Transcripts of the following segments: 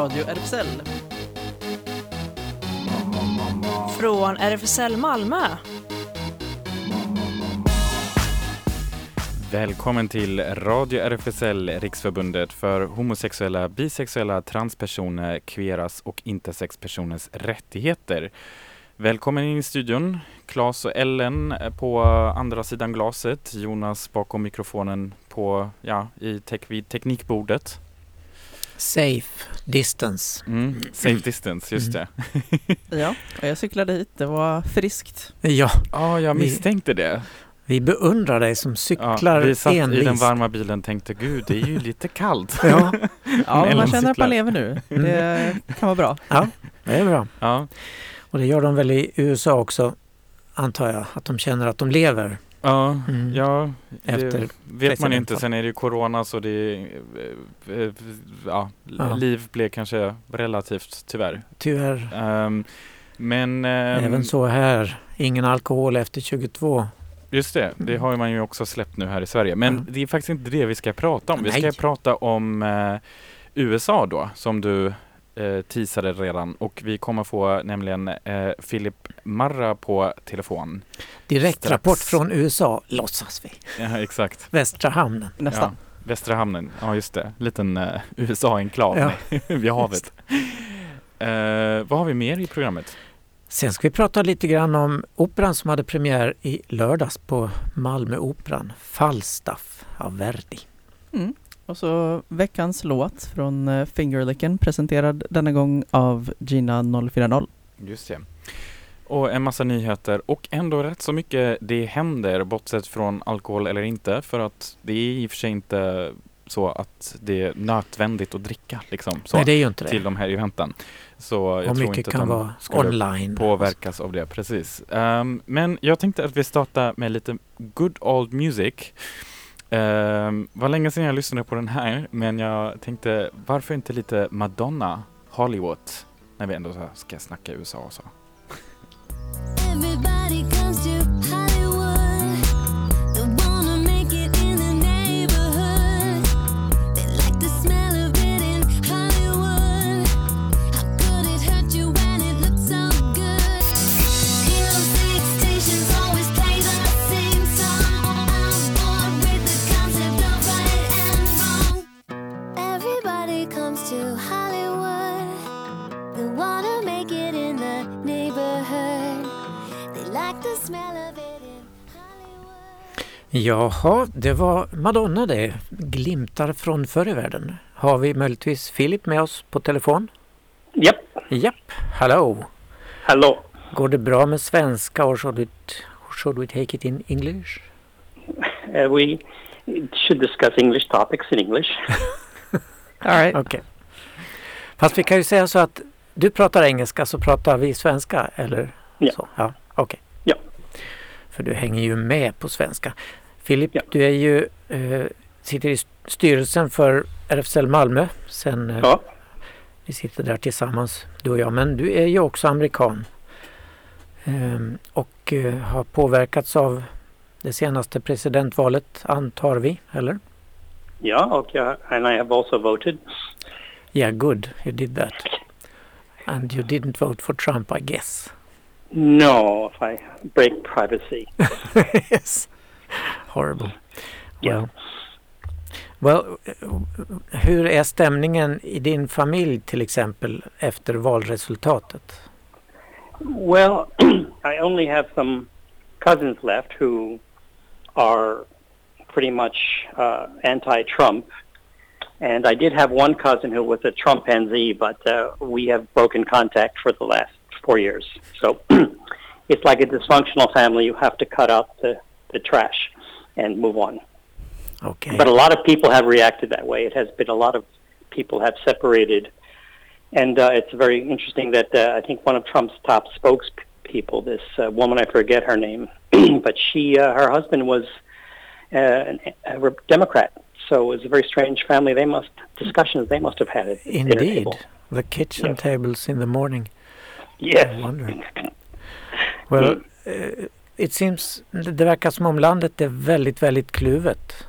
Radio RFSL. Från RFSL Malmö. Välkommen till Radio RFSL, Riksförbundet för homosexuella, bisexuella, transpersoner, queeras och intersexpersoners rättigheter. Välkommen in i studion, Claes och Ellen på andra sidan glaset, Jonas bakom mikrofonen på, ja, i tek vid teknikbordet. Safe distance. Mm, safe distance, just det. Ja, och jag cyklade hit. Det var friskt. Ja, Ja, jag Vi- misstänkte det. vi beundrar dig som Ja, cyklar vi satt i den envist. varma bilen och tänkte, gud, det är ju lite kallt. Ja, Ja, man känner att man lever nu. Mm. Det kan vara bra. ja, det är bra. Ja, Och det gör de väl i USA också, antar jag, att de känner att de lever. Ja, Mm. ja Efter vet man inte. Sen är det ju corona så det ja, Ja. liv blev kanske relativt tyvärr. Tyvärr, Ehm, men ehm, även så här. Ingen alkohol efter 22. just det, det har man ju också släppt nu här i Sverige. Men Ja. det är faktiskt inte det vi ska prata om. Vi ska Nej. prata om eh, USA då, som du eh, teasade redan. Och vi kommer få nämligen eh, Philip Marra på telefon. Direkt Strax. rapport från USA, låtsas vi. Ja, exakt. Västra hamnen. Nästan. Ja, Västra hamnen, ja just det. Liten uh, USA-enklav Ja. vid havet. Eh, vad har vi mer i programmet? Sen ska vi prata lite grann om operan som hade premiär i lördags på Malmöoperan. Falstaff av Verdi. Mm. Och så veckans låt från eh, Fingerlicken presenterad denna gång av Gina 040. Just det. Och en massa nyheter och ändå rätt så mycket det händer bortsett från alkohol eller inte för att det är i och för sig inte så att det är nödvändigt att dricka liksom så, Nej, det är ju inte det. till de här eventen. Så jag Och tror mycket inte att kan de vara skulle online. påverkas av det, precis. Ehm, men jag tänkte att vi startar med lite good old music. Uh, var länge sedan jag lyssnade på den här, men jag tänkte varför inte lite Madonna, Hollywood, när vi ändå ska snacka USA och så. Jaha, det var Madonna det. Glimtar från förr i världen. Har vi möjligtvis Filip med oss på telefon? Yep. Japp, hallå. Hello. Går det bra med svenska or should, it, should we take it in English? Uh, we should discuss English topics in English. All right. Okej. Fast vi kan ju säga så att du pratar engelska så pratar vi svenska, eller Ja. så? Ja, okej. Ja. För du hänger ju med på svenska. Filip, Ja. du är ju, eh, sitter i styrelsen för RFSL Malmö sen eh, Ja. vi sitter där tillsammans, du och jag. Men du är ju också amerikan. Ehm, och eh, har påverkats av det senaste presidentvalet, antar vi, eller? Yeah, okay. And I have also voted. Yeah, good. You did that. And you didn't vote for Trump, I guess. No, if I break privacy. yes. Horrible. Yeah. Well, well, hur är stämningen i din familj till exempel efter valresultatet? Well, I only have some cousins left who are pretty much uh, anti-Trump. And I did have one cousin who was a Trump NZ, but uh, we have broken contact for the last four years. So it's like a dysfunctional family. You have to cut out the, the trash and move on. Okej. But a lot of people have reacted that way. It has been a lot of people have separated, and uh, it's very interesting that uh, I think one of Trump's top spokespeople, this uh, woman, I forget her name, but she, uh, her husband was uh, an, a Democrat. So it was a very strange family. They must discussions they must have had Indeed. The kitchen Yeah. tables in the morning. Yes. I wonder. Well, eh, it seems, det verkar som om landet är väldigt, väldigt kluvet.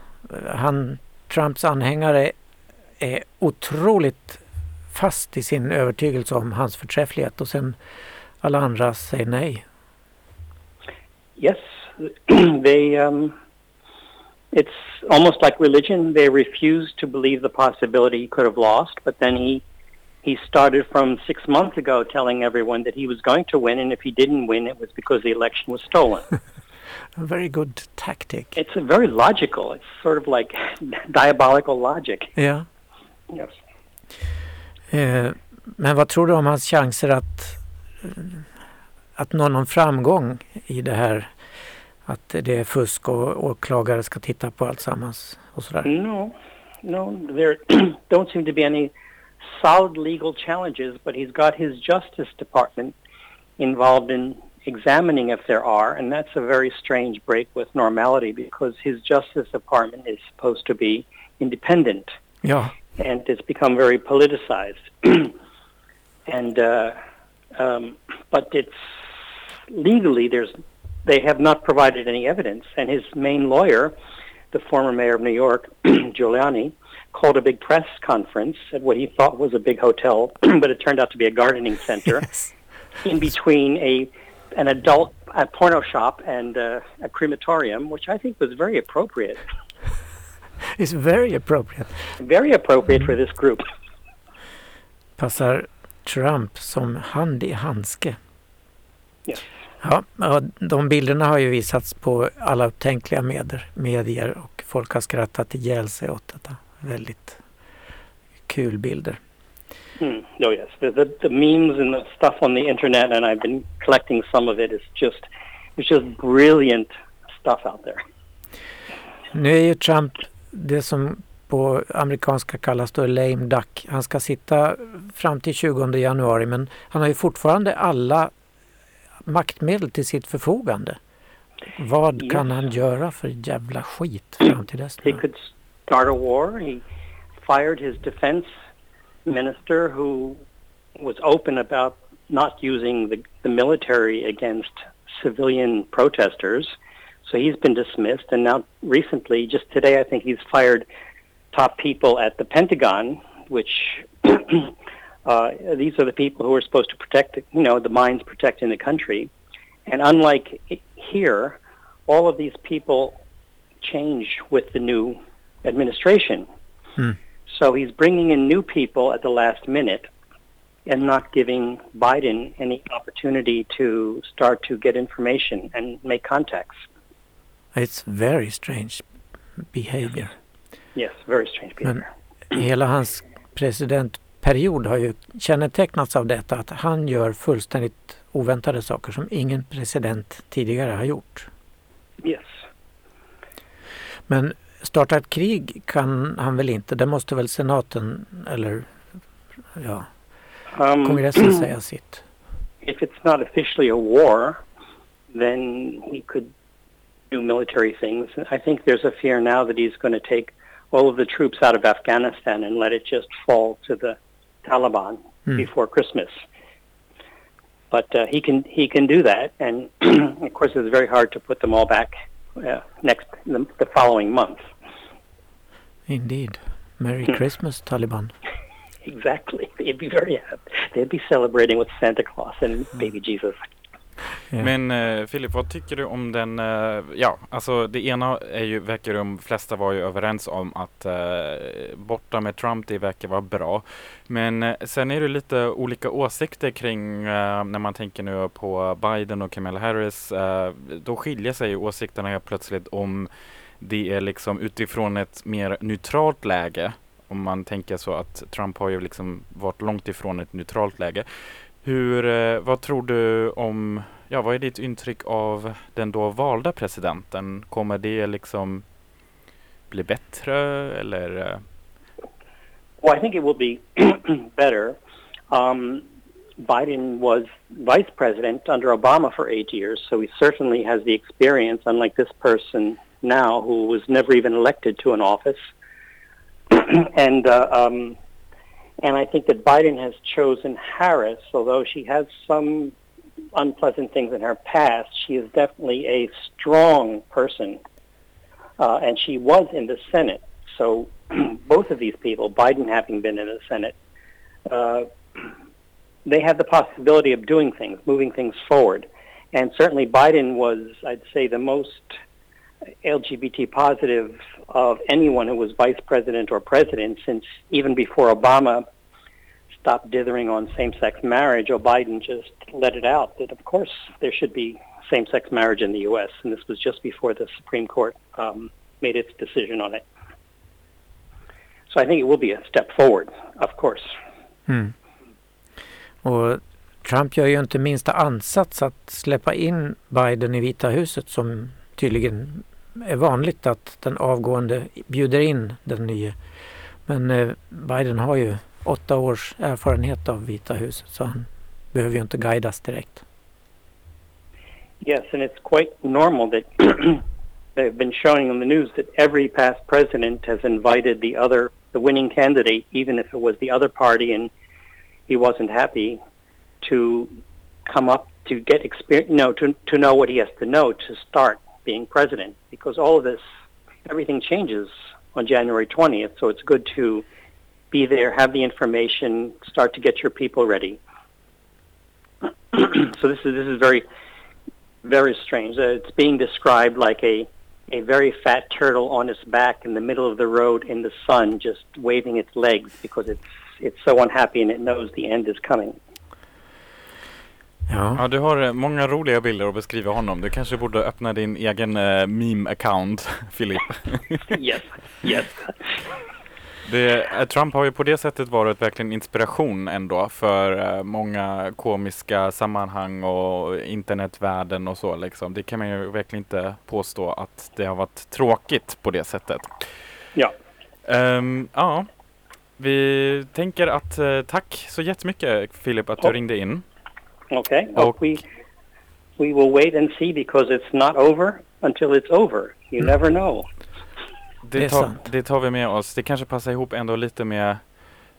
Han, Trumps anhängare är otroligt fast i sin övertygelse om hans förträfflighet och sen alla andra säger nej. Yes, they. Um, it's almost like religion. They refused to believe the possibility he could have lost, but then he he started from six months ago telling everyone that he was going to win, and if he didn't win, it was because the election was stolen. A very good tactic. it's a very logical. It's sort of like diabolical logic. Ja. Yes. Eh, men vad tror du om hans chanser att, eh, att nå någon framgång i det här att det är fusk och åklagare ska titta på allt sammans och sådär? No, no, there don't seem to be any solid legal challenges, but he's got his Justice Department involved in examining if there are, and that's a very strange break with normality because his Justice Department is supposed to be independent, Ja, and it's become very politicized. and uh, um, but it's legally there's they have not provided any evidence, and his main lawyer, the former mayor of New York, Giuliani, called a big press conference at what he thought was a big hotel, but it turned out to be a gardening center yes. in between a an adult a porno shop and uh, a crematorium, which I think was very appropriate, It's very appropriate. very appropriate for this group. Passar Trump som hand i handske. Yes. Ja, ja, de bilderna har ju visats på alla upptänkliga medier, medier och folk har skrattat ihjäl sig åt detta. Väldigt kul bilder. Hmm. Oh yes, the, the the memes and the stuff on the internet, and I've been collecting some of it. Is just it's just brilliant stuff out there. Nu är ju Trump det som på amerikanska kallas då lame duck. Han ska sitta fram till 20 januari men han har ju fortfarande alla maktmedel till sitt förfogande. Vad Yes. kan han göra för jävla skit fram till dess? Start a war. He fired his defense minister, who was open about not using the, the military against civilian protesters. So he's been dismissed. And now, recently, just today, I think he's fired top people at the Pentagon, which uh, these are the people who are supposed to protect, you know, the mines protecting the country. And unlike here, all of these people change with the new administration. Hmm. So he's bringing in new people at the last minute and not giving Biden any opportunity to start to get information and make contacts. It's very strange behavior. Yes, very strange behavior. Hela hans presidentperiod har ju kännetecknats av detta att han gör fullständigt oväntade saker som ingen president tidigare har gjort. yes. Men starta ett krig kan han väl inte? Det måste väl senaten eller ja, Um, kongressen säga sitt? if it's not officially a war, then he could do military things. I think there's a fear now that he's going to take all of the troops out of Afghanistan and let it just fall to the Taliban Hmm. before Christmas. But uh, he can he can do that, and of course it's very hard to put them all back uh, next the, the following month. Indeed. Merry Hmm. Christmas Taliban. Exactly, they'd be very happy. They'd be celebrating with Santa Claus and baby Jesus. Men eh, Filip, vad tycker du om den, eh, ja, alltså det ena är ju, verkar de flesta vara ju överens om att eh, borta med Trump, det verkar vara bra. Men eh, sen är det lite olika åsikter kring eh, när man tänker nu på Biden och Kamala Harris. Eh, då skiljer sig ju åsikterna helt plötsligt om det är liksom utifrån ett mer neutralt läge. Om man tänker så att Trump har ju liksom varit långt ifrån ett neutralt läge. Hur, eh, vad tror du om, ja vad är ditt intryck av den då valda presidenten? Kommer det liksom bli bättre eller? Eh? Well, I think it will be better. Um, Biden was vice president under Obama for eight years, so he certainly has the experience, unlike this person now who was never even elected to an office. and uh, um, and I think that Biden has chosen Harris, although she has some unpleasant things in her past. She is definitely a strong person, uh, and she was in the Senate. So both of these people, Biden having been in the Senate, uh, they had the possibility of doing things, moving things forward. And certainly Biden was, I'd say, the most LGBT positive of anyone who was vice president or president since even before Obama stopped dithering on same-sex marriage, Joe Biden just let it out that, of course, there should be same-sex marriage in the U.S., and this was just before the Supreme Court um, made its decision on it. So I think it will be a step forward, of course. Mm. Trump gör ju inte minsta ansats att släppa in Biden i Vita huset som tydligen är vanligt att den avgående bjuder in den nya. Men eh, Biden har ju åtta års erfarenhet av Vita huset så han behöver ju inte guidas direkt. Yes, and it's quite normal that they've been showing on the news that every past president has invited the other, the winning candidate, even if it was the other party and he wasn't happy, to come up to get experience, you know, to to know what he has to know to start being president. Because all of this, everything changes on January 20th, so it's good to be there, have the information, start to get your people ready. so this is this is very very strange. Uh, it's being described like a a very fat turtle on its back in the middle of the road in the sun, just waving its legs because it's it's so unhappy and it knows the end is coming. Ja, Ja, du har eh, många roliga bilder att beskriva honom. Du kanske borde öppna din egen eh, meme-account, Filip. yes, yes. Det, eh, Trump har ju på det sättet varit verkligen inspiration ändå för många komiska sammanhang och internetvärlden och så liksom. Det kan man ju verkligen inte påstå att det har varit tråkigt på det sättet. Ja. Ehm, ja, vi tänker att tack så jättemycket Filip att du Ja. ringde in. Okay. Och- we we will wait and see because it's not over until it's over. You Mm. never know. Det, tar, det tar vi med oss. Det kanske passar ihop ändå lite med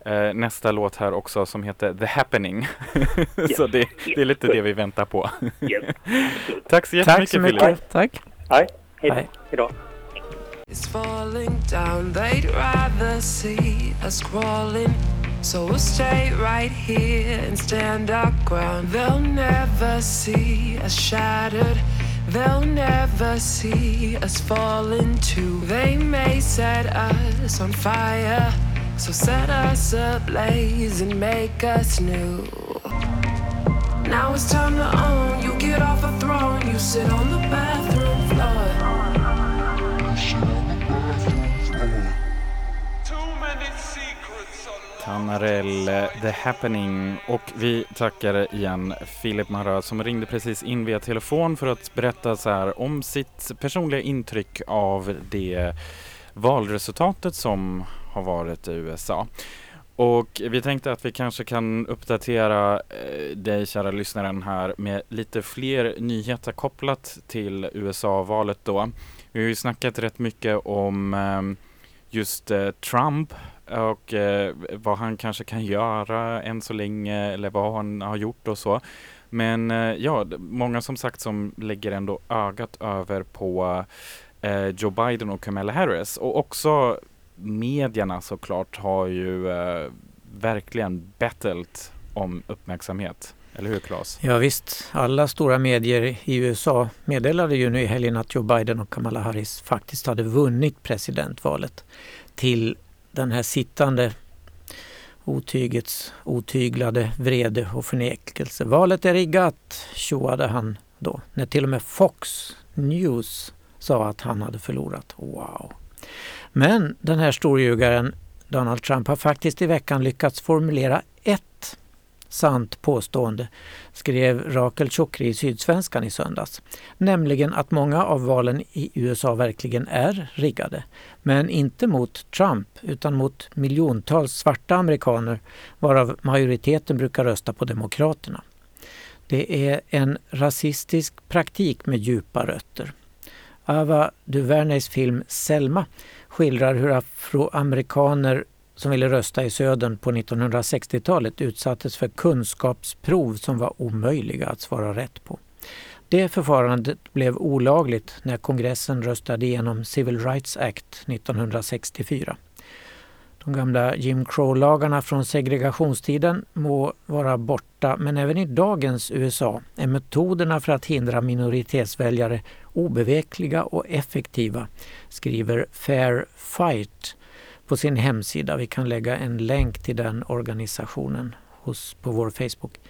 eh, nästa låt här också som heter The Happening. så det, det är lite det vi väntar på. Yes. Tack så jättemycket tack så Filip. mycket. Tack. Hi. Hey, Hej. Hejdå. Is falling down. They'd rather see us crawling. So we'll stay right here and stand our ground. They'll never see us shattered. They'll never see us falling too. They may set us on fire. So set us ablaze and make us new. Now it's time to own. You get off a throne. You sit on the bathroom Tanarell, The Happening och vi tackar igen Filip Marra som ringde precis in via telefon för att berätta så här om sitt personliga intryck av det valresultatet som har varit i USA. Och vi tänkte att vi kanske kan uppdatera eh, dig kära lyssnaren här med lite fler nyheter kopplat till USA-valet då. Vi har ju snackat rätt mycket om eh, just eh, Trump och eh, vad han kanske kan göra än så länge eller vad han har gjort och så. Men eh, ja, många som sagt som lägger ändå ögat över på eh, Joe Biden och Kamala Harris och också medierna såklart har ju eh, verkligen battlet om uppmärksamhet. Eller hur Claes? Ja, visst, alla stora medier i USA meddelade ju nu i helgen att Joe Biden och Kamala Harris faktiskt hade vunnit presidentvalet till den här sittande otygets otyglade vrede och förnekelse. Valet är riggat, tjoade han då, när till och med Fox News sa att han hade förlorat. Wow! Men den här storljugaren Donald Trump har faktiskt i veckan lyckats formulera ett sant påstående, skrev Rakel Chokri i Sydsvenskan i söndags. Nämligen att många av valen i USA verkligen är riggade. Men inte mot Trump utan mot miljontals svarta amerikaner varav majoriteten brukar rösta på Demokraterna. Det är en rasistisk praktik med djupa rötter. Ava DuVernays film Selma skildrar hur afroamerikaner som ville rösta i södern på 1960-talet utsattes för kunskapsprov som var omöjliga att svara rätt på. Det förfarandet blev olagligt när kongressen röstade igenom Civil Rights Act 1964. De gamla Jim Crow-lagarna från segregationstiden må vara borta men även i dagens USA är metoderna för att hindra minoritetsväljare obevekliga och effektiva, skriver Fair Fight på sin hemsida. Vi kan lägga en länk till den organisationen hos, på vår Facebook.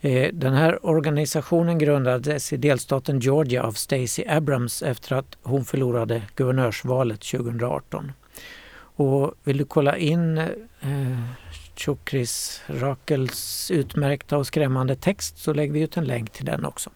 Eh, den här organisationen grundades i delstaten Georgia av Stacey Abrams efter att hon förlorade guvernörsvalet 2018. Och vill du kolla in eh, Chokris Rakels utmärkta och skrämmande text så lägger vi ut en länk till den också.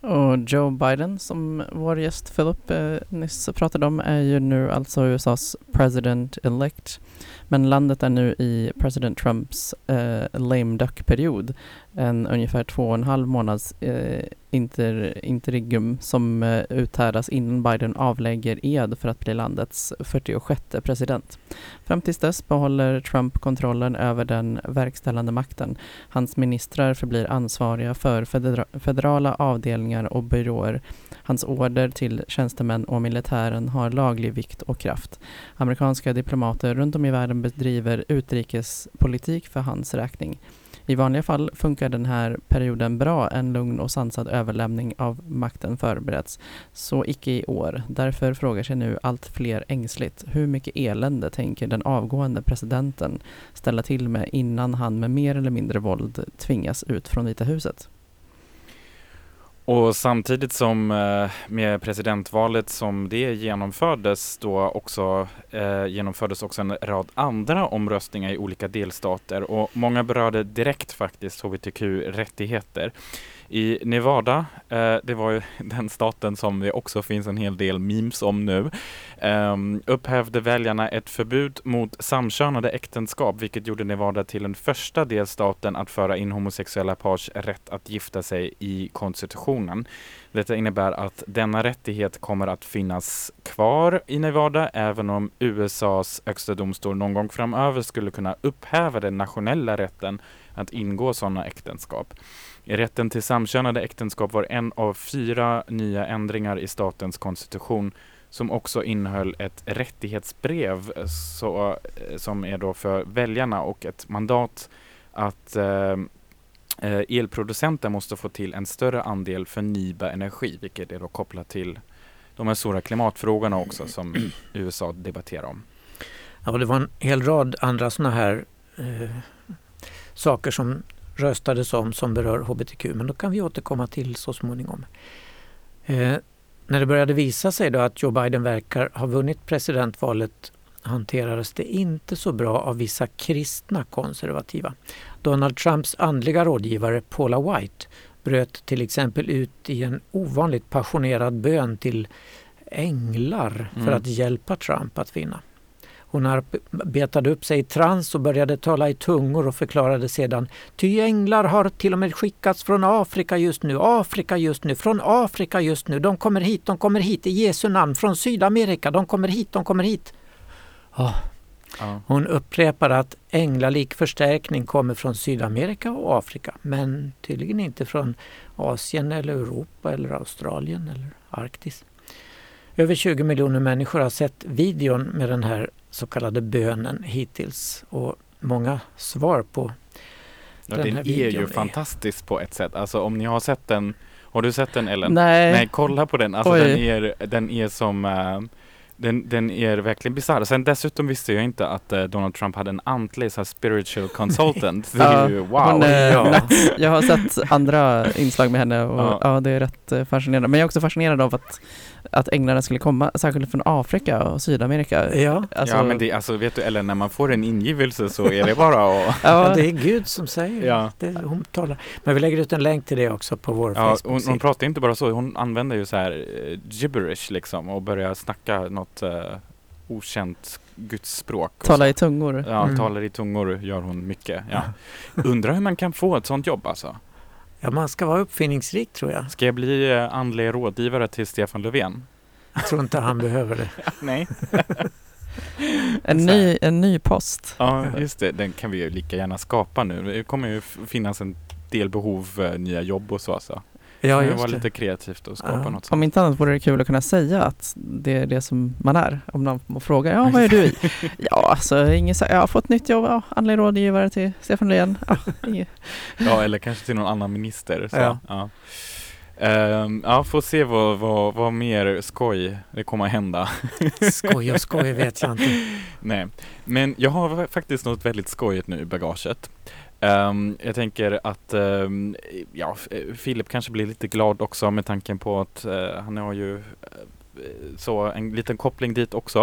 Och Joe Biden som vår gäst Philip eh, nyss pratade om är ju nu alltså USAs president-elect. Men landet är nu i president Trumps eh, lame duck-period. En ungefär två och en halv månads eh, inter, interregnum som eh, uthärdas innan Biden avlägger ed för att bli landets 46 president. Fram tills dess behåller Trump kontrollen över den verkställande makten. Hans ministrar förblir ansvariga för federa- federala avdelningar och byråer. Hans order till tjänstemän och militären har laglig vikt och kraft. Amerikanska diplomater runt om i världen bedriver utrikespolitik för hans räkning. I vanliga fall funkar den här perioden bra, en lugn och sansad överlämning av makten förbereds. Så icke i år. Därför frågar sig nu allt fler ängsligt hur mycket elände tänker den avgående presidenten ställa till med innan han med mer eller mindre våld tvingas ut från Vita huset. Och samtidigt som eh, med presidentvalet som det genomfördes då också eh, genomfördes också en rad andra omröstningar i olika delstater och många berörde direkt faktiskt hbtq-rättigheter. I Nevada, eh, det var ju den staten som det också finns en hel del memes om nu, ehm, upphävde väljarna ett förbud mot samkönade äktenskap vilket gjorde Nevada till den första delstaten att föra in homosexuella pars rätt att gifta sig i konstitutionen. Detta innebär att denna rättighet kommer att finnas kvar i Nevada även om USAs högsta domstol någon gång framöver skulle kunna upphäva den nationella rätten att ingå sådana äktenskap. Rätten till samkönade äktenskap var en av fyra nya ändringar i statens konstitution som också innehöll ett rättighetsbrev så, eh, som är då för väljarna och ett mandat att eh, eh, elproducenter måste få till en större andel förnybar energi, vilket är då kopplat till de här stora klimatfrågorna också som USA debatterar om. Ja, det var en hel rad andra sådana här eh, saker som röstades om som berör hbtq, men då kan vi återkomma till så småningom. Eh, när det började visa sig då att Joe Biden verkar ha vunnit presidentvalet hanterades det inte så bra av vissa kristna konservativa. Donald Trumps andliga rådgivare Paula White bröt till exempel ut i en ovanligt passionerad bön till änglar för Mm. att hjälpa Trump att vinna. Hon arbetade upp sig i trans och började tala i tungor och förklarade sedan Ty änglar har till och med skickats från Afrika just nu, Afrika just nu, från Afrika just nu. De kommer hit, de kommer hit i Jesu namn, från Sydamerika, de kommer hit, de kommer hit. Ja. hon upprepar att änglalik förstärkning kommer från Sydamerika och Afrika men tydligen inte från Asien eller Europa eller Australien eller Arktis. Över 20 miljoner människor har sett videon med den här så kallade bönen hittills och många svar på Ja, Den den här är ju videon är- fantastisk på ett sätt. Alltså om ni har sett den, har du sett den Ellen? Nej, Nej, kolla på den. Alltså Oj. den är, den är som eh, den, den är verkligen bisarr. Sen dessutom visste jag inte att eh, Donald Trump hade en antlig så spiritual consultant. Det är ju wow. hon är ja. Jag har sett andra inslag med henne och Ja. ja. det är rätt eh, fascinerande. Men jag är också fascinerad av att, att änglarna skulle komma, särskilt från Afrika och Sydamerika. Ja, Alltså, ja men det, alltså vet du Ellen, när man får en ingivelse så är det bara att ja, det är Gud som säger Ja. det. Hon talar. Men vi lägger ut en länk till det också på vår Ja, hon, Facebook-sida. hon pratar inte bara så, hon använder ju så här eh, gibberish liksom och börjar snacka något eh, okänt gudsspråk. tala i tungor. Ja, Mm. talar i tungor gör hon mycket. Ja. Undrar hur man kan få ett sånt jobb alltså. Ja, man ska vara uppfinningsrik tror jag. Ska jag bli eh, andlig rådgivare till Stefan Löfven? Jag tror inte han behöver det. Nej. En ny, en ny post. Ja, just det. Den kan vi ju lika gärna skapa nu. Det kommer ju finnas en del behov, eh, nya jobb och så. så. Ja, just vara det. lite kreativt och skapa Ja. något sånt. Om inte annat vore det kul att kunna säga att det är det som man är. Om någon frågar, ja vad är du i? Ja, alltså, jag har fått nytt jobb, ja, andlig rådgivare till Stefan Löfven. Ja. Ja, eller kanske till någon annan minister. Så. Ja. Ja. Ehm, ja, får se vad, vad, vad mer skoj det kommer att hända. Skoj och skoj vet jag inte. Nej, men jag har faktiskt något väldigt skojigt nu i bagaget. Um, jag tänker att um, ja, Filip kanske blir lite glad också med tanken på att uh, han har ju uh, så en liten koppling dit också.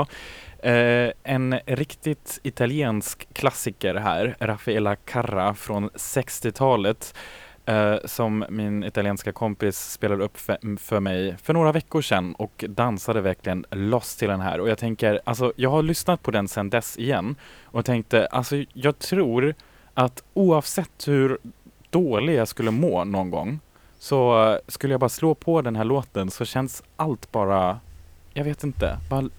Uh, en riktigt italiensk klassiker här, Raffaella Carra från 60-talet som min italienska kompis spelade upp för, mm, för mig för några veckor sedan och dansade verkligen loss till den här. Och jag tänker, alltså jag har lyssnat på den sedan dess igen och tänkte, alltså jag tror att oavsett hur dålig jag skulle må någon gång så eh, skulle jag bara slå på den här låten så känns allt bara, jag vet inte, bara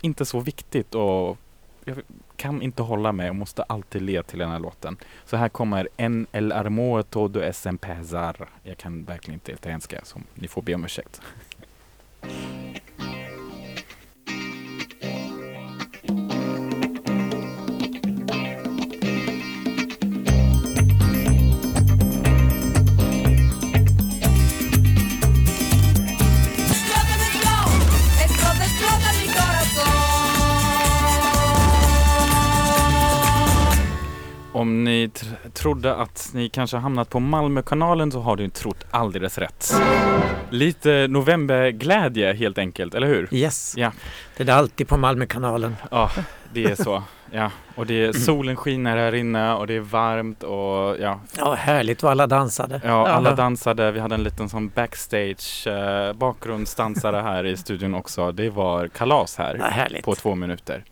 inte så viktigt och jag kan inte hålla mig och måste alltid le till den här låten. Så här kommer En el armo todo es en pesar. Jag kan verkligen inte italienska så ni får be om ursäkt. Trodde att ni kanske hamnat på Malmökanalen så har du trott alldeles rätt. Lite novemberglädje helt enkelt, eller hur? Yes, Ja. det är alltid på Malmökanalen. Ja, det är så. Ja, och det är, solen skiner här inne och det är varmt och ja, Ja, härligt vad alla dansade. Ja, alla Ja. dansade. Vi hade en liten sån backstage eh, bakgrundsdansare här i studion också. Det var kalas Ja, här härligt. på två minuter.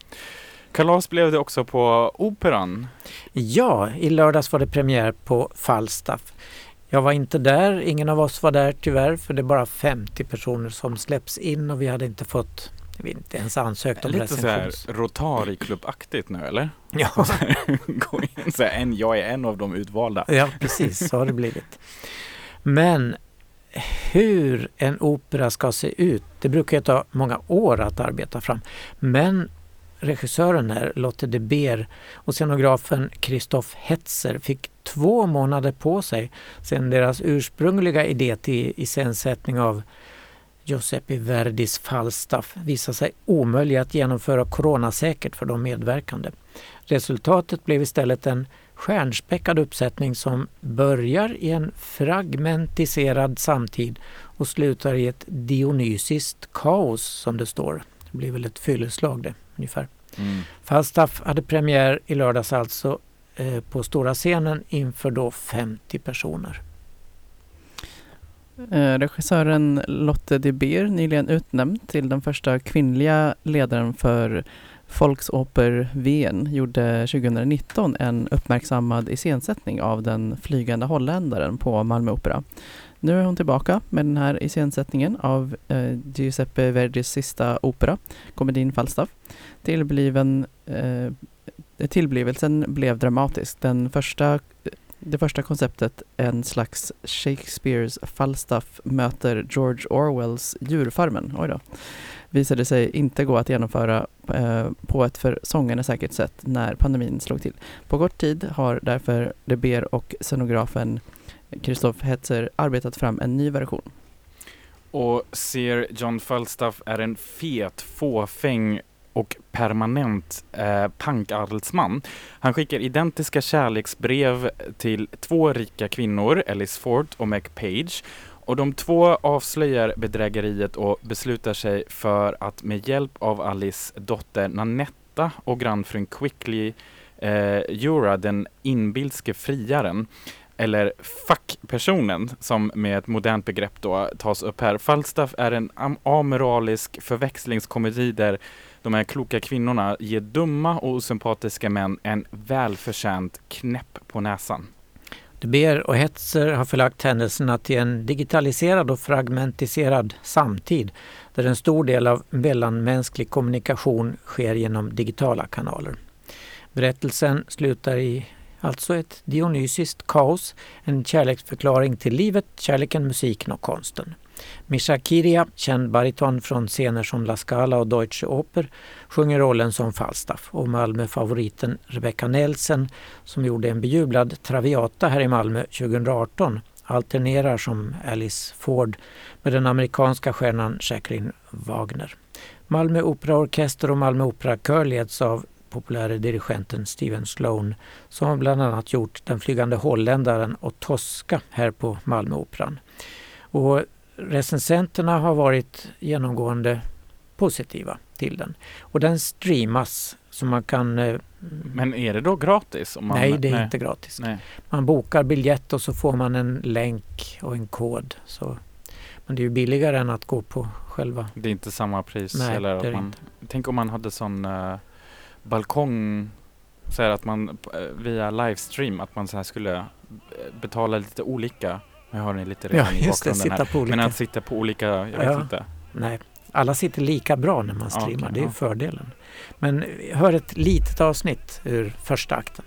Kalas blev det också på Operan. Ja, i lördags var det premiär på Falstaff. Jag var inte där, ingen av oss var där tyvärr för det är bara 50 personer som släpps in och vi hade inte fått, vi hade inte ens ansökt om Lite recensions... Rotary-klubbaktigt nu eller? Ja, Gå in så här, en, jag är en av de utvalda. ja, precis så har det blivit. Men hur en opera ska se ut, det brukar ju ta många år att arbeta fram. Men regissören här, Lotte de Beer och scenografen Christoph Hetzer fick två månader på sig sedan deras ursprungliga idé till iscensättning av Giuseppe Verdis Falstaff visade sig omöjlig att genomföra coronasäkert för de medverkande. Resultatet blev istället en stjärnspäckad uppsättning som börjar i en fragmentiserad samtid och slutar i ett dionysiskt kaos som det står. Det blir väl ett fylleslag det ungefär. Mm. Falstaff hade premiär i lördags alltså eh, på stora scenen inför då 50 personer. Eh, regissören Lotte de Beer nyligen utnämnd till den första kvinnliga ledaren för Volksoper-VM gjorde 2019 en uppmärksammad iscensättning av den flygande holländaren på Malmö Opera. Nu är hon tillbaka med den här iscensättningen av eh, Giuseppe Verdis sista opera, komedin Falstaff. Tillbliven, eh, tillblivelsen blev dramatisk. Den första, det första konceptet, en slags Shakespeares Falstaff möter George Orwells Djurfarmen, oj då, visade sig inte gå att genomföra eh, på ett för sångarna säkert sätt när pandemin slog till. På kort tid har därför De Beer och scenografen Christoph Hetzer arbetat fram en ny version. Och ser John Falstaff är en fet, fåfäng och permanent eh, pankadelsman. Han skickar identiska kärleksbrev till två rika kvinnor, Alice Ford och Mac Page. Och de två avslöjar bedrägeriet och beslutar sig för att med hjälp av Alice dotter Nanetta och grannfrun Quickly eh, Jura, den inbilske friaren, eller fackpersonen som med ett modernt begrepp då tas upp här. Falstaff är en am- amoralisk förväxlingskomedi där de här kloka kvinnorna ger dumma och osympatiska män en välförtjänt knäpp på näsan. De Beer och Hetzer har förlagt händelserna till en digitaliserad och fragmentiserad samtid där en stor del av mellanmänsklig kommunikation sker genom digitala kanaler. Berättelsen slutar i Alltså ett dionysiskt kaos, en kärleksförklaring till livet, kärleken, musiken och konsten. Misha Kiria, känd bariton från scener som La Scala och Deutsche Oper, sjunger rollen som Falstaff och Malmö-favoriten Rebecca Nelsen, som gjorde en bejublad Traviata här i Malmö 2018 alternerar som Alice Ford med den amerikanska stjärnan Jacqueline Wagner. Malmö Operaorkester och Malmö Operakör leds av populäre dirigenten Steven Sloan som bland annat gjort Den flygande holländaren och Tosca här på Malmöoperan. Och recensenterna har varit genomgående positiva till den. Och den streamas så man kan... eh, Men är det då gratis? Om man, nej, det är inte gratis. Nej. Man bokar biljett och så får man en länk och en kod. Så, men det är ju billigare än att gå på själva... Det är inte samma pris? Nej, eller det är man, inte. Tänk om man hade sån uh, balkong, så här att man eh, via livestream, att man så här skulle eh, betala lite olika. Jag har ni lite redan i just det. bakgrunden Sitta här. på olika... Men att sitta på olika, jag vet Ja. inte. Nej, alla sitter lika bra när man Ja, streamar. okej, det är ja. fördelen. Men eh, hör ett litet avsnitt ur första akten.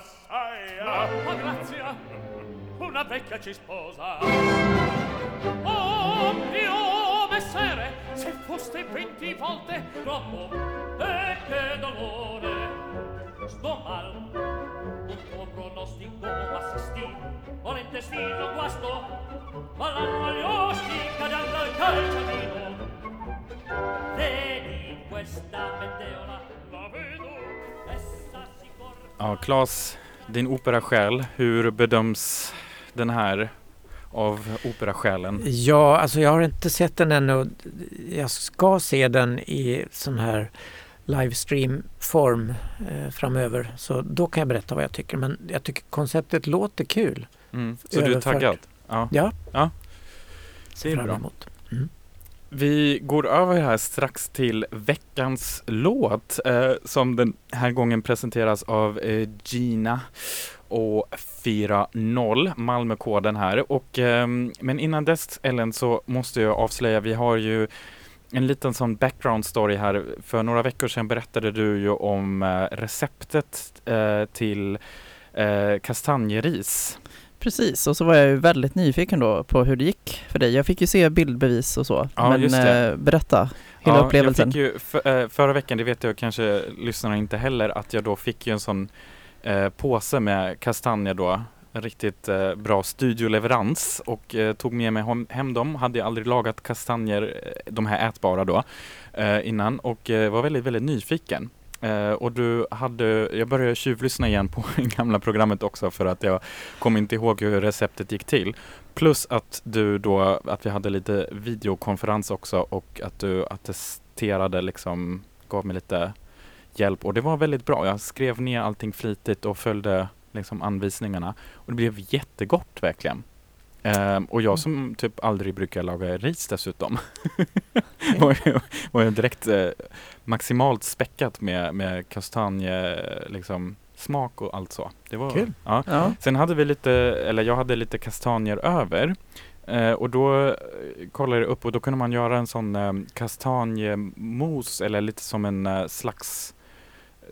Oh, grazia, una vecchia ci sposa. Oh mio messere, se foste venti volte troppo, e che dolore. Sto mal, un tuo pronostico m'assistì, volentestino guasto, ma l'anno agli occhi cadendo al calciatino. Vedi questa meteora, la vedo, essa si corre. Ja, Claes, din operasjäl, hur bedöms den här av operasjälen? Ja, alltså jag har inte sett den ännu. Jag ska se den i sån här livestream-form eh, framöver. Så då kan jag berätta vad jag tycker. Men jag tycker konceptet låter kul. Mm. Så du är Överfört. taggad? Ja. Ja, Det är bra. emot. Vi går över här strax till veckans låt eh, som den här gången presenteras av eh, Gina och 4-0, Malmökoden här. Och, eh, men innan dess Ellen så måste jag avslöja, vi har ju en liten sån background story här. För några veckor sedan berättade du ju om eh, receptet eh, till eh, kastanjeris. Precis, och så var jag ju väldigt nyfiken då på hur det gick för dig. Jag fick ju se bildbevis och så, Ja, men eh, berätta hela Ja, upplevelsen. Jag fick ju för, eh, förra veckan, det vet jag kanske lyssnarna inte heller, att jag då fick ju en sån eh, påse med kastanjer då. En riktigt eh, bra studioleverans och eh, tog med mig hem, hem dem. Hade jag aldrig lagat kastanjer, eh, de här ätbara då, eh, innan och var väldigt, väldigt nyfiken. Eh, och du hade, jag började tjuvlyssna igen på det gamla programmet också för att jag kom inte ihåg hur receptet gick till. Plus att du då, att vi hade lite videokonferens också och att du attesterade liksom, gav mig lite hjälp och det var väldigt bra. Jag skrev ner allting flitigt och följde liksom anvisningarna och det blev jättegott verkligen. Ehm, och jag som typ aldrig brukar laga ris dessutom var, var ju direkt eh, maximalt späckat med, med kastanje, liksom, smak och allt så. Det var, Kul. Ja. Ja, Sen hade vi lite, eller jag hade lite kastanjer över eh, och då eh, kollade jag upp och då kunde man göra en sån eh, kastanjemos eller lite som en eh, slags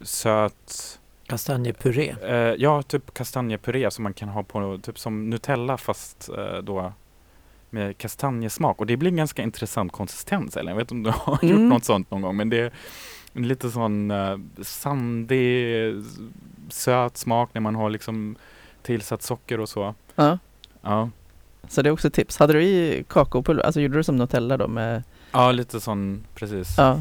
söt, Kastanjepuré. eh, ja typ kastanjepuré som man kan ha på typ som Nutella fast eh, då med kastanjesmak och det blir en ganska intressant konsistens eller jag vet inte om du har gjort Mm. något sånt någon gång men det är en lite sån uh, sandig söt smak när man har liksom tillsatt socker och så. ja. Ja, Så det är också ett tips. Hade du i kakaopulver, alltså gjorde du som Nutella då med, ja lite sån precis. ja,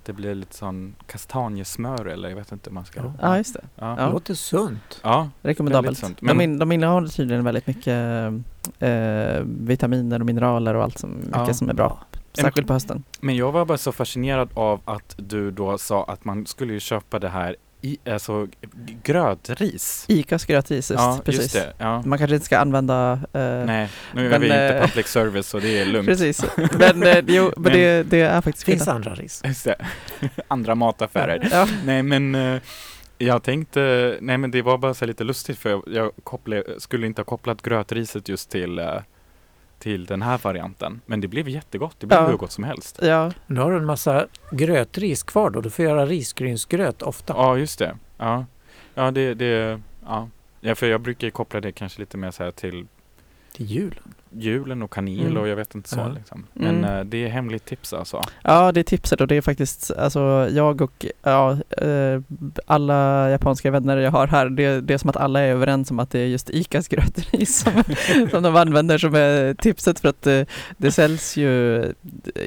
att det blir lite sån kastanjesmör eller jag vet inte hur man ska. Ja. ja just det. Ja, Det låter sunt. ja. Rekommendabelt. Sunt. De, Men- in, de innehåller tydligen väldigt mycket eh, vitaminer och mineraler och allt som, mycket Ja. som är bra. Särskilt på hösten. Men jag var bara så fascinerad av att du då sa att man skulle ju köpa det här i, alltså grötris. Icas grötris, just, ja, precis. just det. Ja. Man kanske inte ska använda eh, Nej, nu är men, vi inte eh, public service så det är lugnt. Precis, men, eh, jo, men Men- det, det är faktiskt Finns skillnad. andra ris. Just det. Andra mataffärer. Ja, Nej men eh, jag tänkte, nej men det var bara så lite lustigt för jag, jag kopplade, skulle inte ha kopplat grötriset just till, eh, till den här varianten. Men det blev jättegott. Det blev Ja. hur gott som helst. Ja, Nu har du en massa grötris kvar då. Du får göra risgrynsgröt ofta. Ja, just det. Ja, ja det, det ja. ja, för jag brukar koppla det kanske lite mer så här till Till jul. Julen och kanel Mm. och jag vet inte så Ja. liksom. Men Mm. det är hemligt tips alltså. Ja, det är tipset och det är faktiskt, alltså jag och ja, eh, alla japanska vänner jag har här, det, det är som att alla är överens om att det är just ICAs grötris som, som de använder som är tipset för att eh, det säljs ju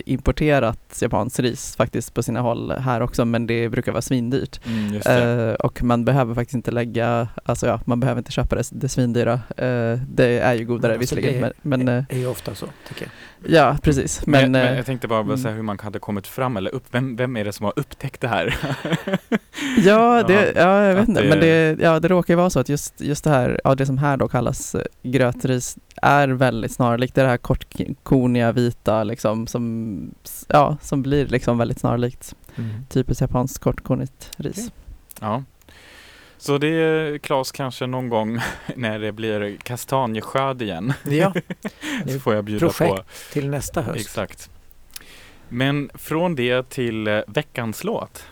importerat japanskt ris faktiskt på sina håll här också men det brukar vara svindyrt. Mm, just det. Eh, och man behöver faktiskt inte lägga, alltså ja, man behöver inte köpa det, det svindyra. Det är ju godare alltså visserligen det men, men eh, är ju ofta så, tycker jag. ja precis. Men, Men, men eh, jag tänkte bara, bara mm. säga hur man hade kommit fram eller upp. Vem, vem är det som har upptäckt det här? Ja, det, ja, jag vet inte, det- men det, ja, det råkar ju vara så att just, just det här, ja, det som här då kallas eh, grötris är väldigt snarlikt. Det är det här kortkoniga vita liksom som, ja, som blir liksom väldigt snarlikt. Typiskt japanskt kortkonigt ris. Ja. Så det är Claes kanske någon gång när det blir kastanjeskörd igen. Ja, så får jag bjuda på. projekt till nästa höst. Exakt. Men från det till eh, veckans låt.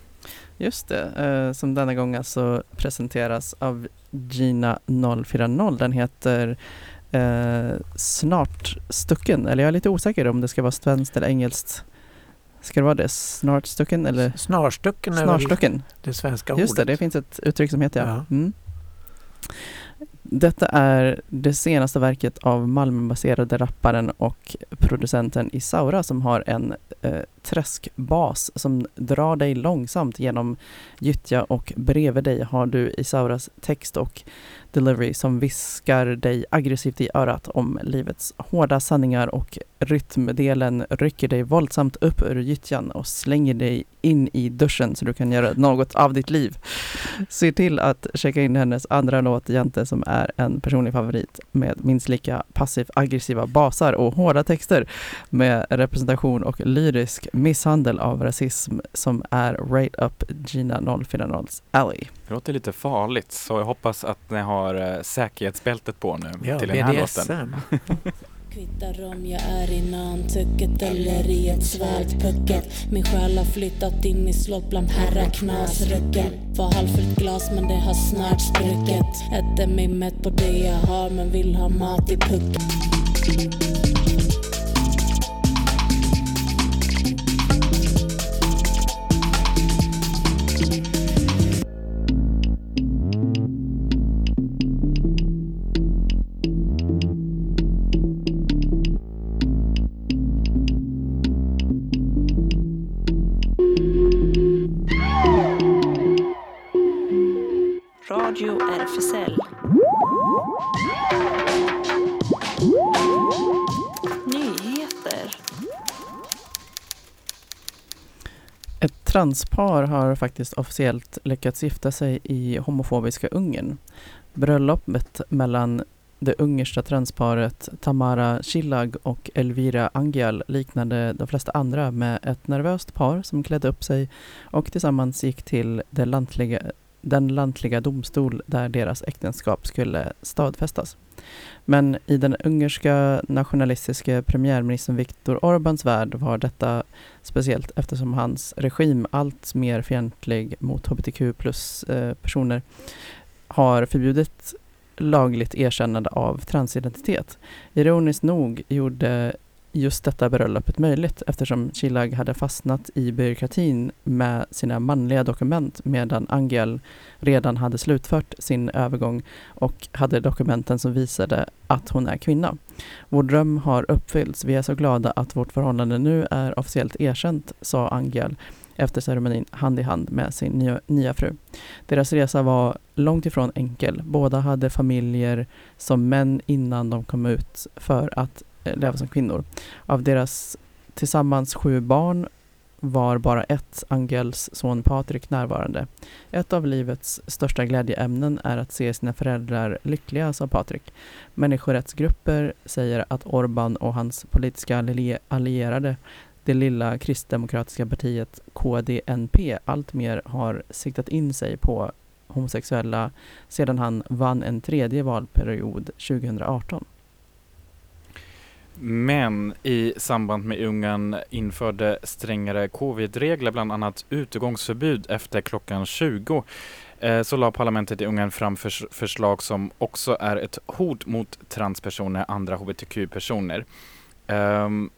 Just det, eh, som denna gång alltså presenteras av Gina 040. Den heter eh, Snart stucken, eller jag är lite osäker om det ska vara svenskt eller engelskt. Ska det vara det? Snart stucken eller Snarstucken är snarstucken? det svenska Just det, ordet. det finns ett uttryck som heter ja. Ja. Mm. Detta är det senaste verket av Malmöbaserade rapparen och producenten Isaura som har en eh, träskbas som drar dig långsamt genom gyttja och bredvid dig har du Isauras text och delivery som viskar dig aggressivt i örat om livets hårda sanningar och rytmdelen rycker dig våldsamt upp ur gyttjan och slänger dig in i duschen så du kan göra något av ditt liv. Se till att checka in hennes andra låt Jante som är en personlig favorit med minst lika passivt aggressiva basar och hårda texter med representation och lyrisk misshandel av rasism som är right up Gina 040s alley. Det låter lite farligt så jag hoppas att ni har eh, säkerhetsbältet på nu Ja, till den här låten. BDSM. Kvittar om jag är i Nantucket eller i ett svalt pucket Min själ har flyttat in i slott bland herraknasrucken Var halvfullt glas men det har snart spruckit Äter mig mätt på det jag har men vill ha mat i pucken transpar har faktiskt officiellt lyckats gifta sig i homofobiska Ungern. Bröllopet mellan det ungerska transparet Tamara Cilag och Elvira Angial liknade de flesta andra med ett nervöst par som klädde upp sig och tillsammans gick till det lantliga, den lantliga domstol där deras äktenskap skulle stadfästas. Men i den ungerska nationalistiska premiärministern Viktor Orbáns värld var detta speciellt eftersom hans regim allt mer fientlig mot hbtq plus-personer eh, har förbjudit lagligt erkännande av transidentitet. Ironiskt nog gjorde just detta bröllopet möjligt eftersom Chilag hade fastnat i byråkratin med sina manliga dokument medan Angel redan hade slutfört sin övergång och hade dokumenten som visade att hon är kvinna. Vår dröm har uppfyllts. Vi är så glada att vårt förhållande nu är officiellt erkänt, sa Angel efter ceremonin hand i hand med sin nya, nya fru. Deras resa var långt ifrån enkel. Båda hade familjer som män innan de kom ut för att Eh, leva som kvinnor. Av deras tillsammans sju barn var bara ett, Angels son Patrik, närvarande. Ett av livets största glädjeämnen är att se sina föräldrar lyckliga, sa Patrik. Människorättsgrupper säger att Orban och hans politiska allierade, det lilla kristdemokratiska partiet KDNP, alltmer har siktat in sig på homosexuella sedan han vann en tredje valperiod 2018. Men i samband med Ungern införde strängare covid-regler, bland annat utegångsförbud efter klockan 20 eh, så la parlamentet i Ungern fram förs förslag som också är ett hot mot transpersoner, andra hbtq-personer. Um,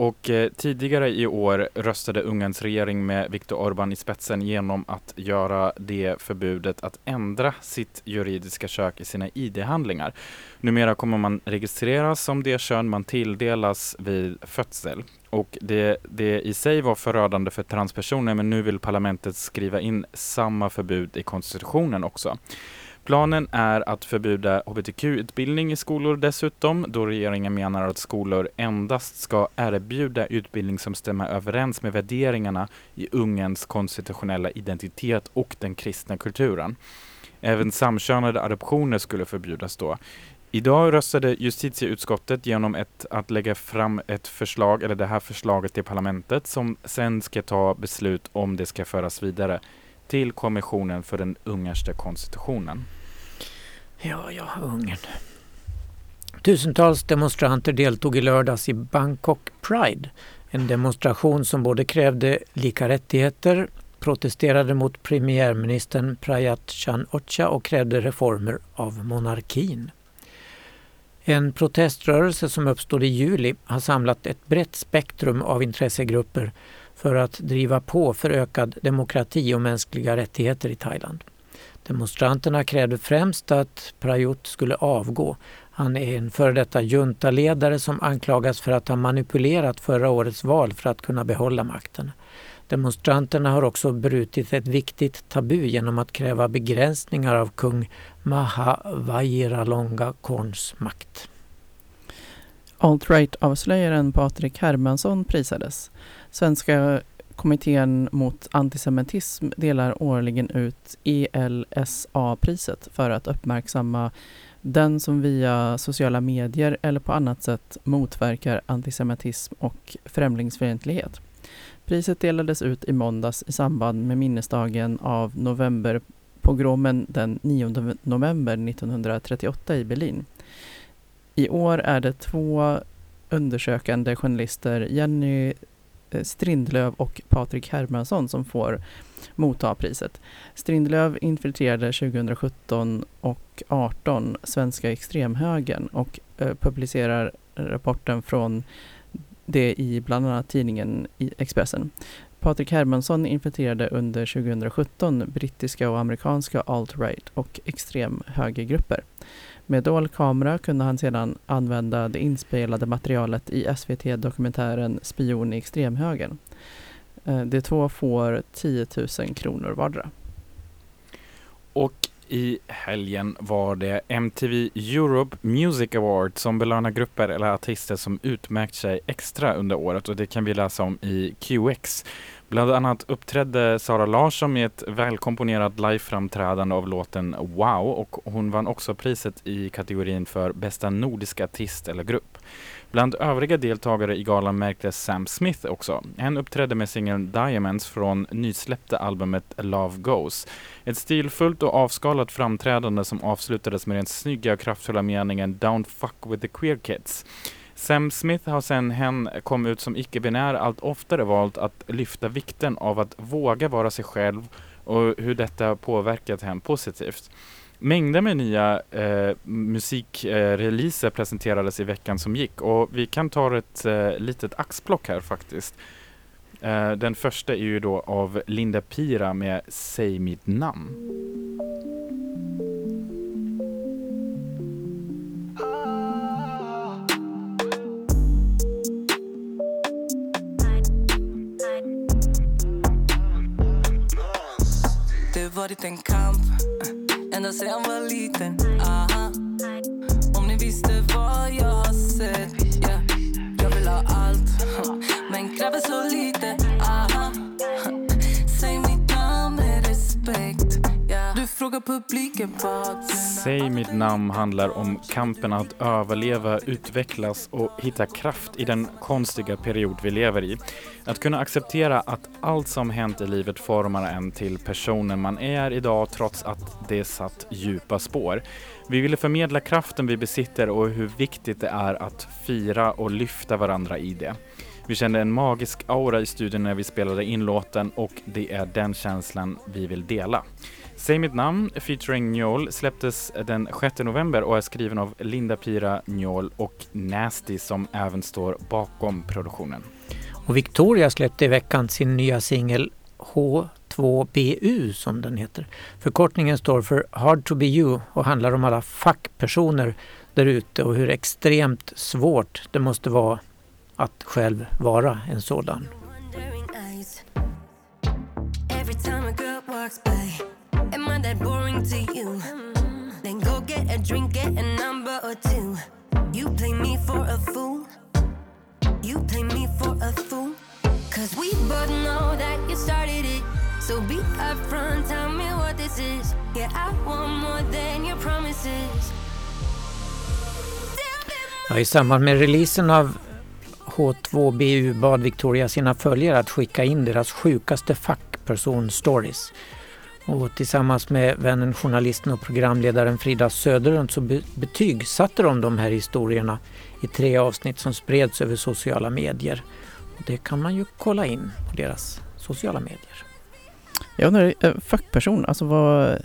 och eh, tidigare i år röstade Ungerns regering med Viktor Orbán i spetsen genom att göra det förbudet att ändra sitt juridiska kök i sina ID-handlingar. Numera kommer man registreras som det kön man tilldelas vid födsel. Och det, det i sig var förödande för transpersoner men nu vill parlamentet skriva in samma förbud i konstitutionen också. Planen är att förbjuda hbtq-utbildning i skolor dessutom, då regeringen menar att skolor endast ska erbjuda utbildning som stämmer överens med värderingarna i ungens konstitutionella identitet och den kristna kulturen. Även samkönade adoptioner skulle förbjudas då. Idag röstade justitieutskottet genom ett, att lägga fram ett förslag, eller det här förslaget till parlamentet, som sen ska ta beslut om det ska föras vidare till kommissionen för den ungerska konstitutionen. Ja, ja, Ungern. Tusentals demonstranter deltog i lördags i Bangkok Pride. En demonstration som både krävde lika rättigheter, protesterade mot premiärministern Prayat Chan-Ocha och krävde reformer av monarkin. En proteströrelse som uppstod i juli har samlat ett brett spektrum av intressegrupper för att driva på för ökad demokrati och mänskliga rättigheter i Thailand. Demonstranterna krävde främst att Prayut skulle avgå. Han är en före detta juntaledare som anklagas för att ha manipulerat förra årets val för att kunna behålla makten. Demonstranterna har också brutit ett viktigt tabu genom att kräva begränsningar av kung Maha Vajiralongkorns makt. Alt-right-avslöjaren Patrik Hermansson prisades. Svenska kommittén mot antisemitism delar årligen ut ELSA-priset för att uppmärksamma den som via sociala medier eller på annat sätt motverkar antisemitism och främlingsfientlighet. Priset delades ut i måndags i samband med minnesdagen av novemberpogromen den 9 november 1938 i Berlin. I år är det två undersökande journalister, Jenny Eh, Strindlöv och Patrik Hermansson som får motta priset. Strindlöv infiltrerade 2017 och 18 Svenska extremhögern och eh, publicerar rapporten från det i bland annat tidningen Expressen. Patrik Hermansson infiltrerade under 2017 brittiska och amerikanska alt-right och extremhögergrupper. Med dold kamera kunde han sedan använda det inspelade materialet i SVT-dokumentären Spion i extremhögern. Eh, De två får 10 000 kronor vardera. Och i helgen var det MTV Europe Music Award som belönar grupper eller artister som utmärkt sig extra under året och det kan vi läsa om i QX. Bland annat uppträdde Sara Larsson med ett välkomponerat liveframträdande av låten Wow och hon vann också priset i kategorin för bästa nordiska artist eller grupp. Bland övriga deltagare i galan märktes Sam Smith också. Han uppträdde med singeln Diamonds från nysläppta albumet Love Goes. Ett stilfullt och avskalat framträdande som avslutades med den snygga och kraftfulla meningen Don't fuck with the queer kids. Sam Smith har sedan hen kom ut som icke-binär allt oftare valt att lyfta vikten av att våga vara sig själv och hur detta påverkat henne positivt. Mängder med nya eh, musikreleaser eh, presenterades i veckan som gick och vi kan ta ett eh, litet axplock här faktiskt. Eh, den första är ju då av Linda Pira med Säg mitt namn. Det varit en kamp eh, ända sen jag var liten. Aha. Om ni visste vad jag har sett. Yeah. Jag vill ha allt, men kräver så lite. Publiken Säg mitt namn handlar om kampen att överleva, utvecklas och hitta kraft i den konstiga period vi lever i. Att kunna acceptera att allt som hänt i livet formar en till personen man är idag trots att det satt djupa spår. Vi ville förmedla kraften vi besitter och hur viktigt det är att fira och lyfta varandra i det. Vi kände en magisk aura i studion när vi spelade in låten och det är den känslan vi vill dela. Säg mitt namn featuring Njol släpptes den 6 november och är skriven av Linda Pira Njol och Nasty som även står bakom produktionen. Och Victoria släppte i veckan sin nya singel H2BU som den heter. Förkortningen står för Hard to be you och handlar om alla fackpersoner där ute och hur extremt svårt det måste vara att själv vara en sådan am I that boring to you? Then go get a drink, get a number or two. You play me for a fool. You play me for a fool. Cause we both know that you started it. So be upfront, tell me what this is. Yeah, I want more than your promises. Ja, I samband med releasen av H2BU bad Victoria sina följare att skicka in deras sjukaste fackperson-stories. Och tillsammans med vännen journalisten och programledaren Frida Söderlund så be- betygsatte de de här historierna i tre avsnitt som spreds över sociala medier. Och det kan man ju kolla in på deras sociala medier. Jag undrar, eh, fackperson, alltså vad,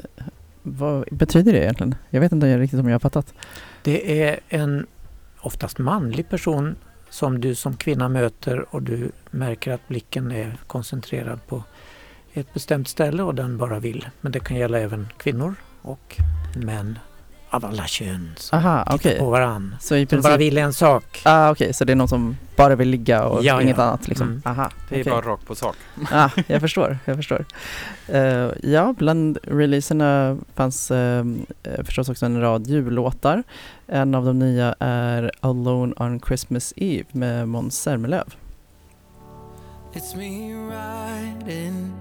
vad betyder det egentligen? Jag vet inte riktigt om jag har fattat. Det är en oftast manlig person som du som kvinna möter och du märker att blicken är koncentrerad på ett bestämt ställe och den bara vill. Men det kan gälla även kvinnor och män av alla kön som Aha, tittar okej. på varann. Så i Som bara vill en sak. Ah, okej, så det är någon som bara vill ligga och Ja, inget ja. annat liksom? Mm. Aha, Det är bara rakt på sak. ah, jag förstår, jag förstår. Eh, ja, bland releaserna fanns eh, förstås också en rad jullåtar. En av de nya är Alone on Christmas Eve med Måns Zelmerlöw. It's me riding,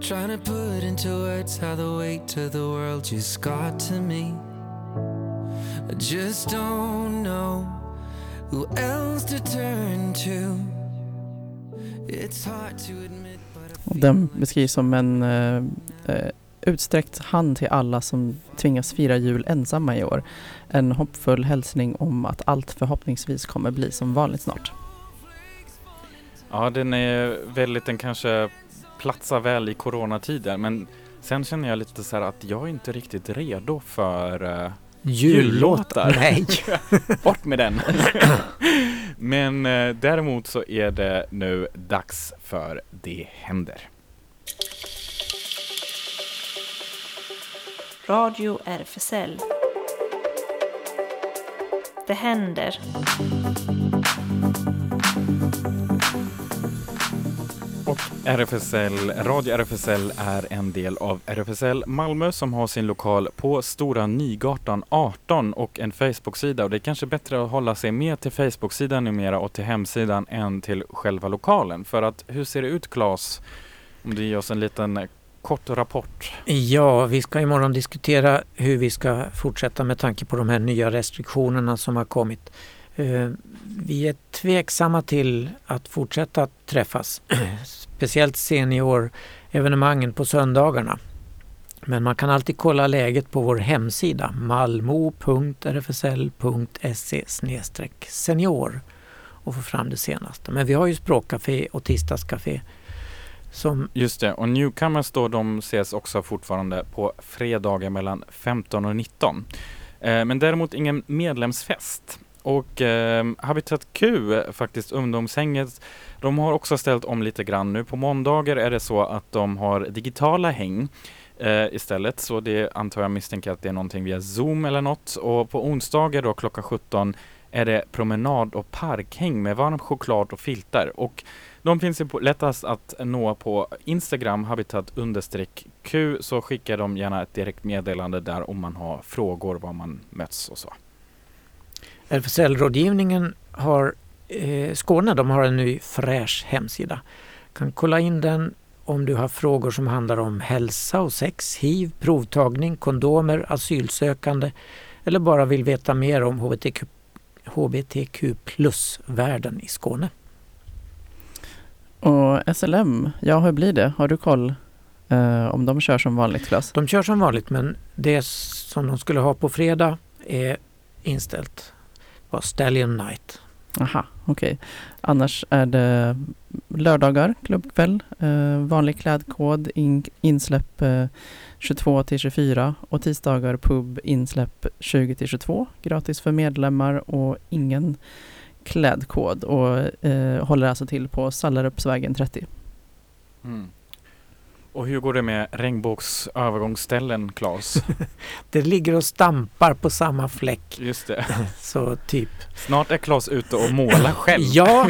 trying to put into words how the weight of the world just got to me. I just don't know who else to turn to. It's hard to admit, but I Den beskrivs som en eh, utsträckt hand till alla som tvingas fira jul ensamma i år. En hoppfull hälsning om att allt förhoppningsvis kommer bli som vanligt snart. Ja, den är väldigt, den kanske platsar väl i coronatider men sen känner jag lite så här att jag är inte riktigt redo för uh, jullåtar. Nej. Bort med den! men eh, däremot så är det nu dags för Det händer. Radio RFSL. Det händer. Och RFSL, Radio RFSL är en del av RFSL Malmö som har sin lokal på Stora Nygatan 18 och en Facebook-sida och det är kanske bättre att hålla sig mer till Facebook-sidan numera och till hemsidan än till själva lokalen. För att hur ser det ut Claes? Om du ger oss en liten kort rapport. Ja, vi ska imorgon diskutera hur vi ska fortsätta med tanke på de här nya restriktionerna som har kommit. Eh, Vi är tveksamma till att fortsätta träffas, speciellt seniorevenemangen på söndagarna. Men man kan alltid kolla läget på vår hemsida malmo.rfsl.se senior och få fram det senaste. Men vi har ju språkcafé och tisdagscafé som Just det, och Newcomers då de ses också fortfarande på fredagar mellan 15 och 19. Eh, men däremot ingen medlemsfest. Och eh, Habitat Q, eh, faktiskt ungdomshänget, de har också ställt om lite grann nu. På måndagar är det så att de har digitala häng eh, istället, så det antar jag misstänker att det är någonting via Zoom eller något. Och på onsdagar då klockan 17 är det promenad och parkhäng med varm choklad och filtar. Och de finns ju lättast att nå på Instagram, habitat understreck Q, så skickar de gärna ett direkt meddelande där om man har frågor, var man möts och så. RFSL-rådgivningen har Skåne, de har en ny fräsch hemsida. Kan kolla in den om du har frågor som handlar om hälsa och sex, hiv, provtagning, kondomer, asylsökande eller bara vill veta mer om HBTQ, HBTQ plus-världen i Skåne. Och SLM, ja hur blir det? Har du koll eh, om de kör som vanligt Klas? De kör som vanligt men det som de skulle ha på fredag är inställt. Det var Stallion Night. Aha, okej. Annars är det lördagar, klubbkväll, eh, vanlig klädkod, in, insläpp eh, 22 till 24 och tisdagar pub, insläpp 20 till 22, gratis för medlemmar och ingen klädkod och eh, håller alltså till på Sallarupsvägen 30. Mm. Och hur går det med regnbågsövergångsställen, Claes? Det ligger och stampar på samma fläck. Just det. Så typ. Snart är Claes ute och målar själv. Ja,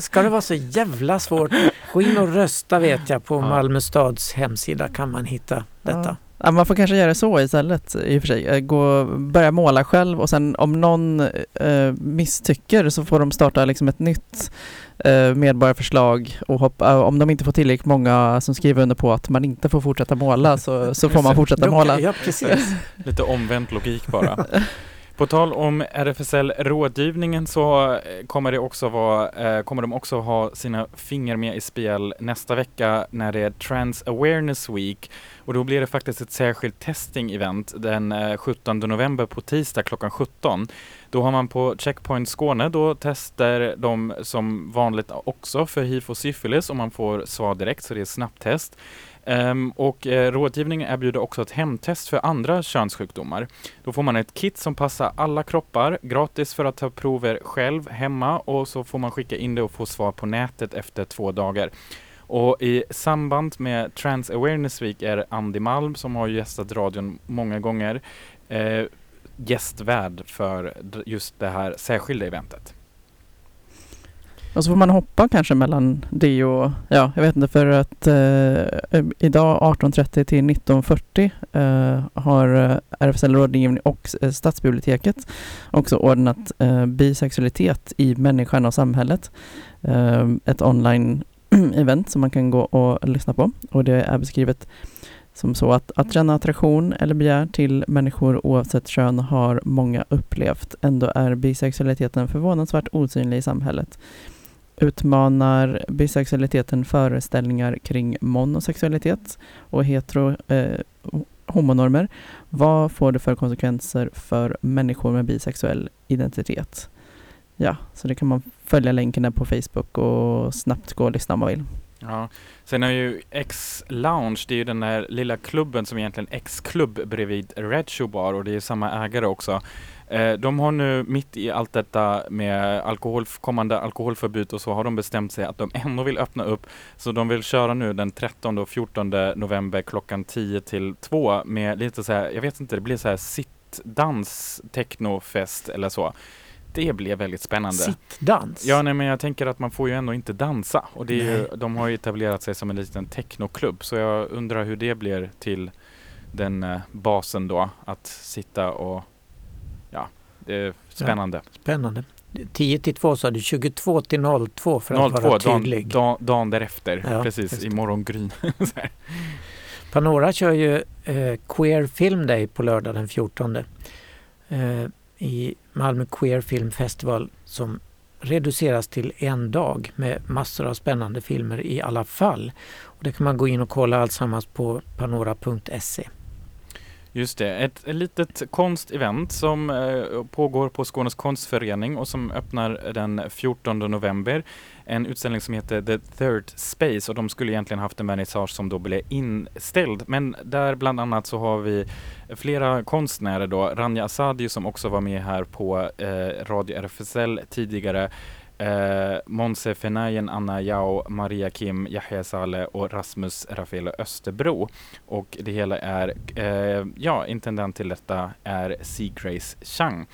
ska det vara så jävla svårt? Gå in och rösta vet jag. På Ja. Malmö stads hemsida kan man hitta detta. Ja. Ja, man får kanske göra så istället i och för sig. Eh, Gå, börja måla själv och sen om någon eh, misstycker så får de starta liksom ett nytt eh, medborgarförslag och hoppa, eh, om de inte får tillräckligt många som skriver under på att man inte får fortsätta måla så, så får man fortsätta måla. Ja, precis. Lite omvänt logik bara. På tal om RFSL-rådgivningen så eh, kommer, det också vara, eh, kommer de också ha sina fingrar med i spel nästa vecka när det är Trans Awareness Week. Och då blir det faktiskt ett särskilt testing-event den eh, 17 november på tisdag klockan 17. Då har man på Checkpoint Skåne, då testar de som vanligt också för hiv och syfilis och man får svar direkt så det är snabbtest. Um, och eh, rådgivningen erbjuder också ett hemtest för andra könssjukdomar. Då får man ett kit som passar alla kroppar, gratis för att ta prover själv hemma och så får man skicka in det och få svar på nätet efter två dagar. Och i samband med Trans Awareness Week är Andy Malm som har gästat radion många gånger eh, gästvärd för just det här särskilda eventet. Och så får man hoppa kanske mellan det och, ja jag vet inte för att eh, idag 18.30 till 19.40 eh, har eh, RFSL rådgivning och eh, Stadsbiblioteket också ordnat eh, bisexualitet i människan och samhället. Eh, ett online event som man kan gå och lyssna på och det är beskrivet som så att, att känna attraktion eller begär till människor oavsett kön har många upplevt. Ändå är bisexualiteten förvånansvärt osynlig i samhället utmanar bisexualiteten föreställningar kring monosexualitet och hetero eh, homonormer. Vad får det för konsekvenser för människor med bisexuell identitet? Ja, så det kan man följa länken där på Facebook och snabbt gå och lyssna om man vill. Ja. Sen är ju X-Lounge, det är ju den där lilla klubben som egentligen är X-klubb bredvid Red Shoe Bar och det är samma ägare också. Eh, de har nu mitt i allt detta med alkohol, kommande alkoholförbud och så har de bestämt sig att de ändå vill öppna upp. Så de vill köra nu den 13 och 14 november klockan 10 till 2 med lite så här, jag vet inte, det blir så här sittdans, technofest eller så. Det blev väldigt spännande. Sittdans? Ja, nej, men jag tänker att man får ju ändå inte dansa. Och det är ju, de har ju etablerat sig som en liten technoklubb. Så jag undrar hur det blir till den eh, basen då. Att sitta och, ja, det är spännande. Spännande. 10 till 2 sa du, 22 till 02 för att 02, vara dagen, tydlig. dagen, dagen därefter. Ja, Precis, i morgongryn. Panora kör ju eh, Queer Film Day på lördag den 14. Eh, i Malmö Queer Film Festival som reduceras till en dag med massor av spännande filmer i alla fall. Och det kan man gå in och kolla alltsammans på panora.se. Just det, ett, ett litet konstevent som eh, pågår på Skånes konstförening och som öppnar den 14 november. En utställning som heter The Third Space och de skulle egentligen haft en vernissage som då blev inställd. Men där bland annat så har vi flera konstnärer då, Ranja Asadi som också var med här på eh, Radio RFSL tidigare. Eh, Monse Fenayen, Anna Yao, Maria Kim, Yahya Saleh och Rasmus Rafael Österbro. Och det hela är, eh, ja, intendent till detta är Sea Grace Chang.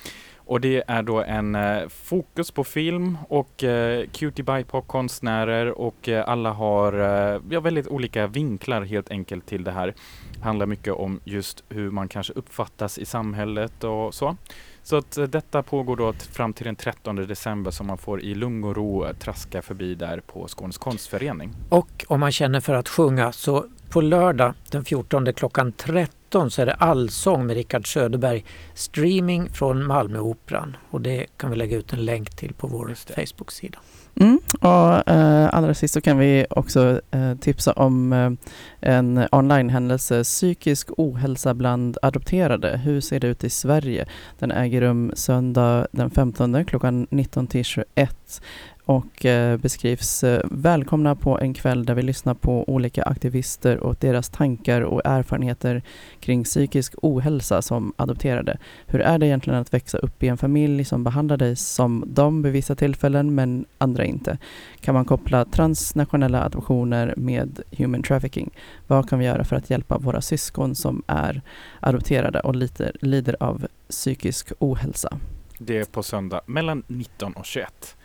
Och det är då en eh, fokus på film och eh, Cutie BIPOC-konstnärer och eh, alla har eh, ja, väldigt olika vinklar helt enkelt till det här. Handlar mycket om just hur man kanske uppfattas i samhället och så. Så att eh, detta pågår då fram till den 13 december som man får i lugn och ro eh, traska förbi där på Skånes konstförening. Och om man känner för att sjunga så på lördag den 14 klockan 13 så är det allsång med Rickard Söderberg streaming från Malmöoperan och det kan vi lägga ut en länk till på vår Facebook-sida. Mm. Och eh, allra sist så kan vi också eh, tipsa om eh, en online-händelse Psykisk ohälsa bland adopterade. Hur ser det ut i Sverige? Den äger rum söndag den 15 klockan 19 till 21 och eh, beskrivs eh, välkomna på en kväll där vi lyssnar på olika aktivister och deras tankar och erfarenheter kring psykisk ohälsa som adopterade. Hur är det egentligen att växa upp i en familj som behandlar dig som dem vid vissa tillfällen men andra inte? Kan man koppla transnationella adoptioner med human trafficking? Vad kan vi göra för att hjälpa våra syskon som är adopterade och lider, lider av psykisk ohälsa? Det är på söndag mellan 19 och 21.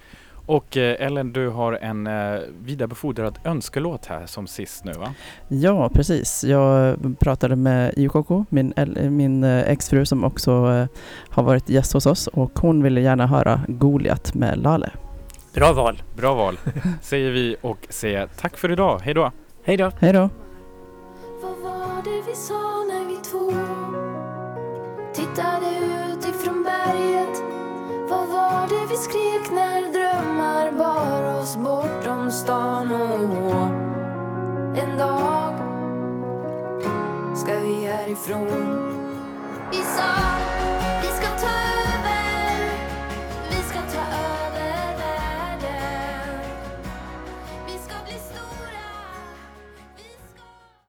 Och eh, Ellen, du har en eh, vidarebefordrad önskelåt här som sist nu va? Ja, precis. Jag pratade med IOKK, min, min eh, exfru som också har varit gäst hos oss och hon ville gärna höra Goliat med Lale. Bra val! Bra val, säger vi och säger tack för idag. Hej då! Hej då! Hej då! Vad var det vi sa när vi två tittade ut ifrån berget? Var det vi skrek när drömmar bar oss bortom stan? Och en dag ska vi härifrån. Vi sa